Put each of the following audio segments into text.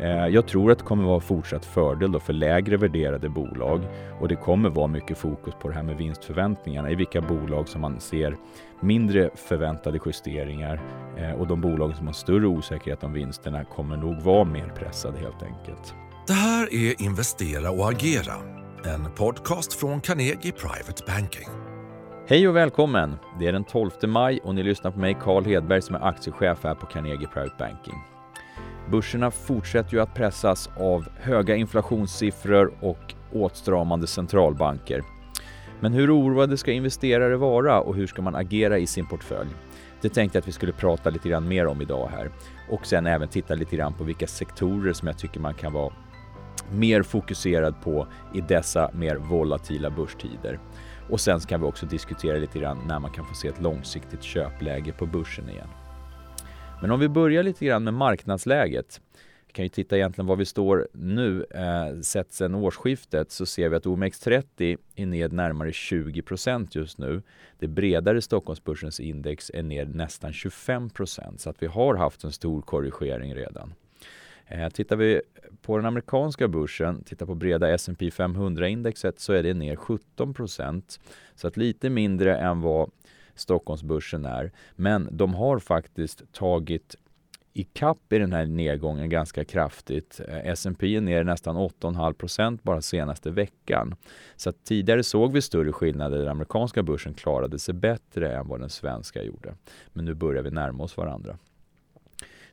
Eh, jag tror att det kommer vara fortsatt fördel för lägre värderade bolag och det kommer vara mycket fokus på det här med vinstförväntningarna i vilka bolag som man ser mindre förväntade justeringar eh, och de bolag som har större osäkerhet om vinsterna kommer nog vara mer pressade helt enkelt. Det här är Investera och agera, en podcast från Carnegie Private Banking. Hej och välkommen! Det är den 12 maj och ni lyssnar på mig, Carl Hedberg, som är aktiechef här på Carnegie Private Banking. Börserna fortsätter ju att pressas av höga inflationssiffror och åtstramande centralbanker. Men hur oroade ska investerare vara och hur ska man agera i sin portfölj? Det tänkte jag att vi skulle prata lite grann mer om idag här och sen även titta lite grann på vilka sektorer som jag tycker man kan vara mer fokuserad på i dessa mer volatila börstider. Och sen kan vi också diskutera lite grann när man kan få se ett långsiktigt köpläge på börsen igen. Men om vi börjar lite grann med marknadsläget. Vi kan ju titta egentligen var vi står nu. Eh, sett sedan årsskiftet så ser vi att OMX30 är ned närmare 20% just nu. Det bredare Stockholmsbörsens index är ner nästan 25% så att vi har haft en stor korrigering redan. Eh, tittar vi på den amerikanska börsen, tittar på breda S&P 500-indexet så är det ner 17% Så att lite mindre än vad Stockholmsbörsen är. Men de har faktiskt tagit i kapp i den här nedgången ganska kraftigt. Eh, S&P är ner nästan 8,5% bara senaste veckan. Så tidigare såg vi större skillnader. Den amerikanska börsen klarade sig bättre än vad den svenska gjorde. Men nu börjar vi närma oss varandra.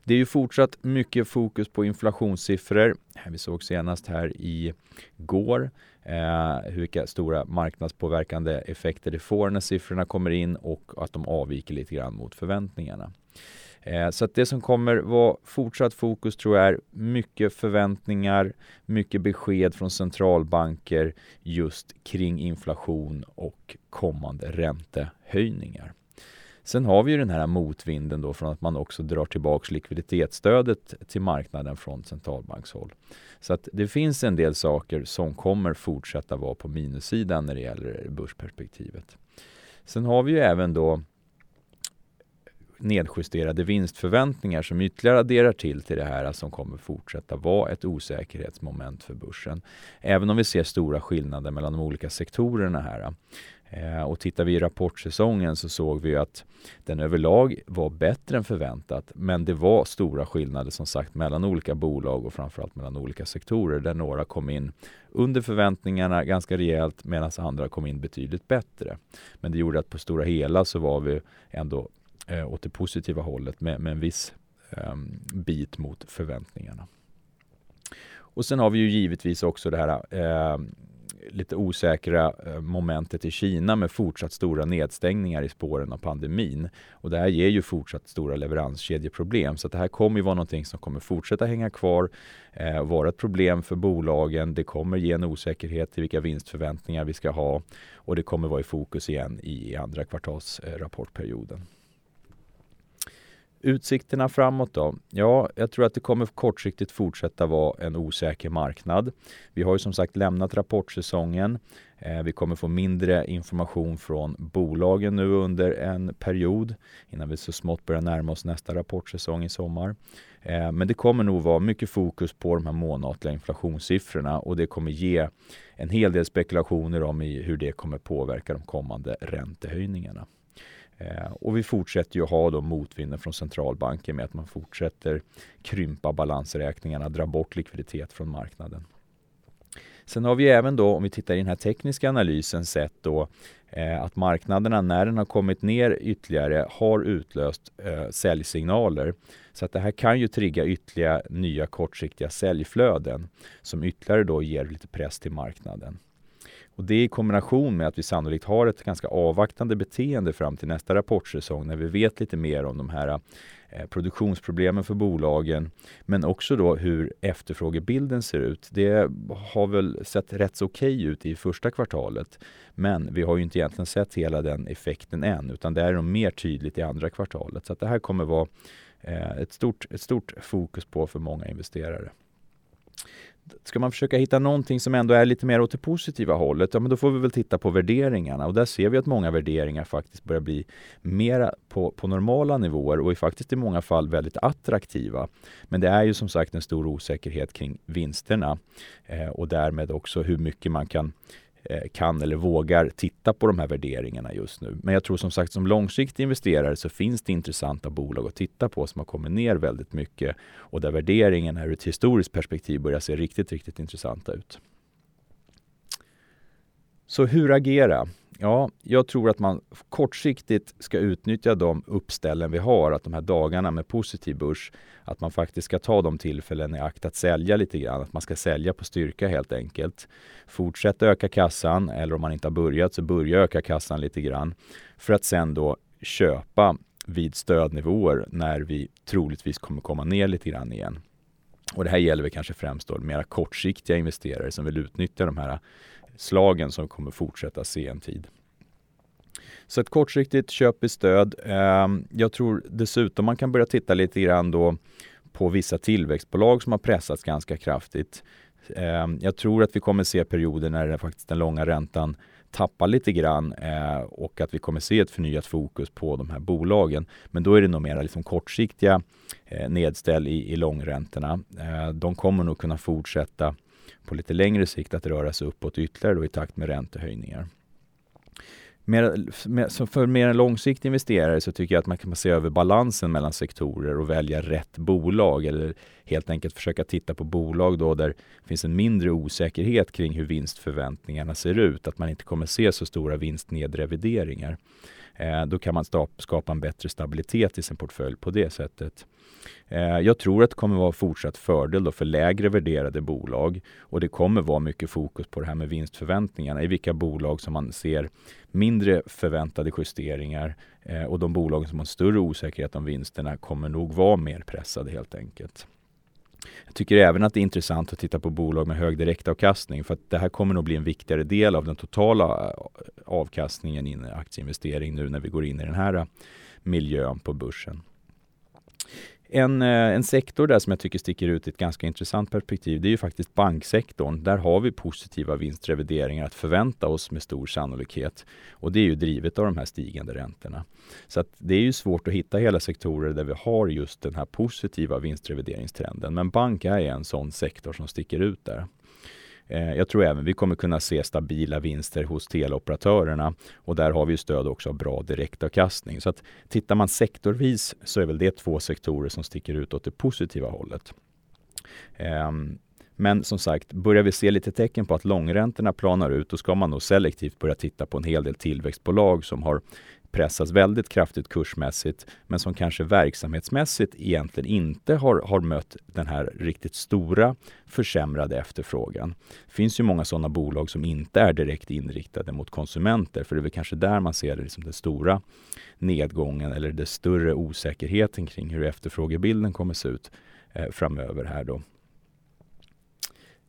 Det är ju fortsatt mycket fokus på inflationssiffror. Vi såg senast här i går eh, vilka stora marknadspåverkande effekter det får när siffrorna kommer in och att de avviker lite grann mot förväntningarna. Eh, så att det som kommer vara fortsatt fokus tror jag är mycket förväntningar, mycket besked från centralbanker just kring inflation och kommande räntehöjningar. Sen har vi ju den här motvinden då från att man också drar tillbaks likviditetsstödet till marknaden från centralbankshåll. Så att det finns en del saker som kommer fortsätta vara på minussidan när det gäller börsperspektivet. Sen har vi ju även då nedjusterade vinstförväntningar som ytterligare adderar till till det här som kommer fortsätta vara ett osäkerhetsmoment för börsen. Även om vi ser stora skillnader mellan de olika sektorerna här. Eh, och tittar vi i rapportsäsongen så såg vi att den överlag var bättre än förväntat. Men det var stora skillnader som sagt mellan olika bolag och framförallt mellan olika sektorer där några kom in under förväntningarna ganska rejält medan andra kom in betydligt bättre. Men det gjorde att på stora hela så var vi ändå eh, åt det positiva hållet med, med en viss eh, bit mot förväntningarna. Och sen har vi ju givetvis också det här eh, lite osäkra eh, momentet i Kina med fortsatt stora nedstängningar i spåren av pandemin. Och det här ger ju fortsatt stora leveranskedjeproblem. Så det här kommer ju vara någonting som kommer fortsätta hänga kvar, eh, vara ett problem för bolagen. Det kommer ge en osäkerhet i vilka vinstförväntningar vi ska ha och det kommer vara i fokus igen i andra kvartalsrapportperioden. Eh, Utsikterna framåt då? Ja, jag tror att det kommer kortsiktigt fortsätta vara en osäker marknad. Vi har ju som sagt lämnat rapportsäsongen. Eh, vi kommer få mindre information från bolagen nu under en period innan vi så smått börjar närma oss nästa rapportsäsong i sommar. Eh, men det kommer nog vara mycket fokus på de här månatliga inflationssiffrorna och det kommer ge en hel del spekulationer om hur det kommer påverka de kommande räntehöjningarna. Eh, och vi fortsätter ju ha då motvinden från centralbanken med att man fortsätter krympa balansräkningarna, dra bort likviditet från marknaden. Sen har vi även då, om vi tittar i den här tekniska analysen, sett då eh, att marknaderna när den har kommit ner ytterligare har utlöst eh, säljsignaler. Så att det här kan ju trigga ytterligare nya kortsiktiga säljflöden som ytterligare då ger lite press till marknaden. Och det i kombination med att vi sannolikt har ett ganska avvaktande beteende fram till nästa rapportsäsong när vi vet lite mer om de här eh, produktionsproblemen för bolagen men också då hur efterfrågebilden ser ut. Det har väl sett rätt så okej okay ut i första kvartalet men vi har ju inte egentligen sett hela den effekten än utan det är nog mer tydligt i andra kvartalet. Så att det här kommer vara eh, ett stort, ett stort fokus på för många investerare ska man försöka hitta någonting som ändå är lite mer åt det positiva hållet, ja men då får vi väl titta på värderingarna och där ser vi att många värderingar faktiskt börjar bli mera på, på normala nivåer och är faktiskt i många fall väldigt attraktiva. Men det är ju som sagt en stor osäkerhet kring vinsterna eh, och därmed också hur mycket man kan Eh, kan eller vågar titta på de här värderingarna just nu. Men jag tror som sagt som långsiktig investerare så finns det intressanta bolag att titta på som har kommit ner väldigt mycket och där värderingarna ur ett historiskt perspektiv börjar se riktigt, riktigt intressanta ut. Så hur agera? Ja, jag tror att man kortsiktigt ska utnyttja de uppställen vi har, att de här dagarna med positiv börs, att man faktiskt ska ta de tillfällen i akt att sälja lite grann, att man ska sälja på styrka helt enkelt. Fortsätta öka kassan, eller om man inte har börjat så börja öka kassan lite grann, för att sen då köpa vid stödnivåer när vi troligtvis kommer komma ner lite grann igen. Och det här gäller väl kanske främst då mera kortsiktiga investerare som vill utnyttja de här slagen som kommer fortsätta se en tid. Så ett kortsiktigt köp i stöd. Ehm, jag tror dessutom man kan börja titta lite grann då på vissa tillväxtbolag som har pressats ganska kraftigt. Ehm, jag tror att vi kommer se perioder när faktiskt den långa räntan tappar lite grann eh, och att vi kommer se ett förnyat fokus på de här bolagen. Men då är det nog mera liksom kortsiktiga eh, nedställ i, i långräntorna. Eh, de kommer nog kunna fortsätta på lite längre sikt att röra sig uppåt ytterligare då i takt med räntehöjningar. Mer, för mer långsiktig investerare så tycker jag att man kan se över balansen mellan sektorer och välja rätt bolag eller helt enkelt försöka titta på bolag då där det finns en mindre osäkerhet kring hur vinstförväntningarna ser ut. Att man inte kommer se så stora vinstnedrevideringar. Eh, då kan man skapa en bättre stabilitet i sin portfölj på det sättet. Eh, jag tror att det kommer vara fortsatt fördel för lägre värderade bolag och det kommer vara mycket fokus på det här med vinstförväntningarna i vilka bolag som man ser mindre förväntade justeringar eh, och de bolag som har större osäkerhet om vinsterna kommer nog vara mer pressade helt enkelt. Jag tycker även att det är intressant att titta på bolag med hög direktavkastning för att det här kommer nog bli en viktigare del av den totala eh, avkastningen i en aktieinvestering nu när vi går in i den här eh, miljön på börsen. En, eh, en sektor där som jag tycker sticker ut i ett ganska intressant perspektiv, det är ju faktiskt banksektorn. Där har vi positiva vinstrevideringar att förvänta oss med stor sannolikhet. Och det är ju drivet av de här stigande räntorna. Så att det är ju svårt att hitta hela sektorer där vi har just den här positiva vinstrevideringstrenden. Men bank är en sån sektor som sticker ut där. Eh, jag tror även vi kommer kunna se stabila vinster hos teleoperatörerna och där har vi stöd också av bra direktavkastning. Så att tittar man sektorvis så är väl det två sektorer som sticker ut åt det positiva hållet. Ehm, men som sagt, börjar vi se lite tecken på att långräntorna planar ut, då ska man nog selektivt börja titta på en hel del tillväxtbolag som har pressas väldigt kraftigt kursmässigt men som kanske verksamhetsmässigt egentligen inte har, har mött den här riktigt stora försämrade efterfrågan. Det finns ju många sådana bolag som inte är direkt inriktade mot konsumenter för det är väl kanske där man ser liksom den stora nedgången eller den större osäkerheten kring hur efterfrågebilden kommer se ut eh, framöver här då.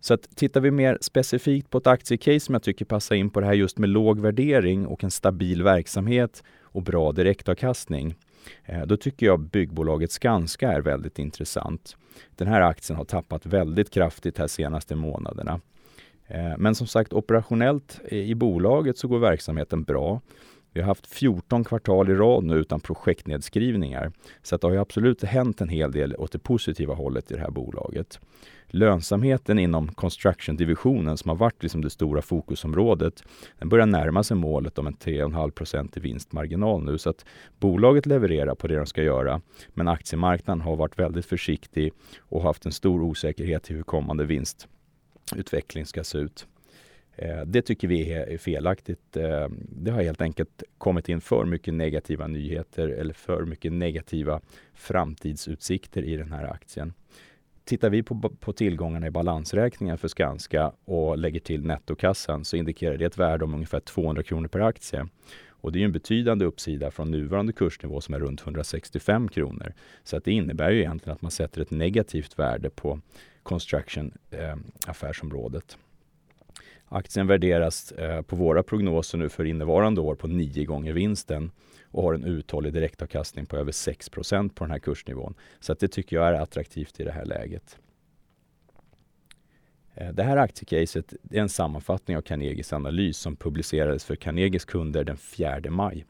Så att tittar vi mer specifikt på ett aktiecase som jag tycker passar in på det här just med låg värdering och en stabil verksamhet och bra direktavkastning. Eh, då tycker jag byggbolaget Skanska är väldigt intressant. Den här aktien har tappat väldigt kraftigt här senaste månaderna. Eh, men som sagt operationellt i bolaget så går verksamheten bra. Vi har haft 14 kvartal i rad nu utan projektnedskrivningar. Så att det har absolut hänt en hel del åt det positiva hållet i det här bolaget lönsamheten inom construction-divisionen som har varit liksom det stora fokusområdet, den börjar närma sig målet om en 3,5% i vinstmarginal nu. Så att bolaget levererar på det de ska göra. Men aktiemarknaden har varit väldigt försiktig och haft en stor osäkerhet i hur kommande vinstutveckling ska se ut. Eh, det tycker vi är felaktigt. Eh, det har helt enkelt kommit in för mycket negativa nyheter eller för mycket negativa framtidsutsikter i den här aktien. Tittar vi på, på tillgångarna i balansräkningen för Skanska och lägger till nettokassan så indikerar det ett värde om ungefär 200 kronor per aktie. Och det är en betydande uppsida från nuvarande kursnivå som är runt 165 kronor. Så att det innebär ju egentligen att man sätter ett negativt värde på construction eh, affärsområdet. Aktien värderas eh, på våra prognoser nu för innevarande år på nio gånger vinsten och har en uthållig direktavkastning på över 6% på den här kursnivån. Så att det tycker jag är attraktivt i det här läget. Eh, det här aktiecaset är en sammanfattning av Carnegies analys som publicerades för Carnegies kunder den 4 maj.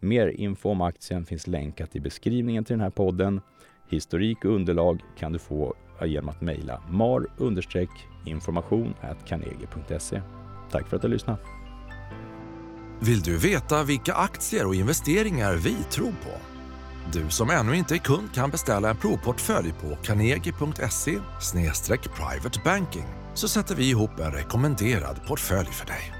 Mer info om aktien finns länkat i beskrivningen till den här podden. Historik och underlag kan du få genom att mejla mar-information.carnegie.se. Tack för att du lyssnade. Vill du veta vilka aktier och investeringar vi tror på? Du som ännu inte är kund kan beställa en provportfölj på carnegie.se privatebanking så sätter vi ihop en rekommenderad portfölj för dig.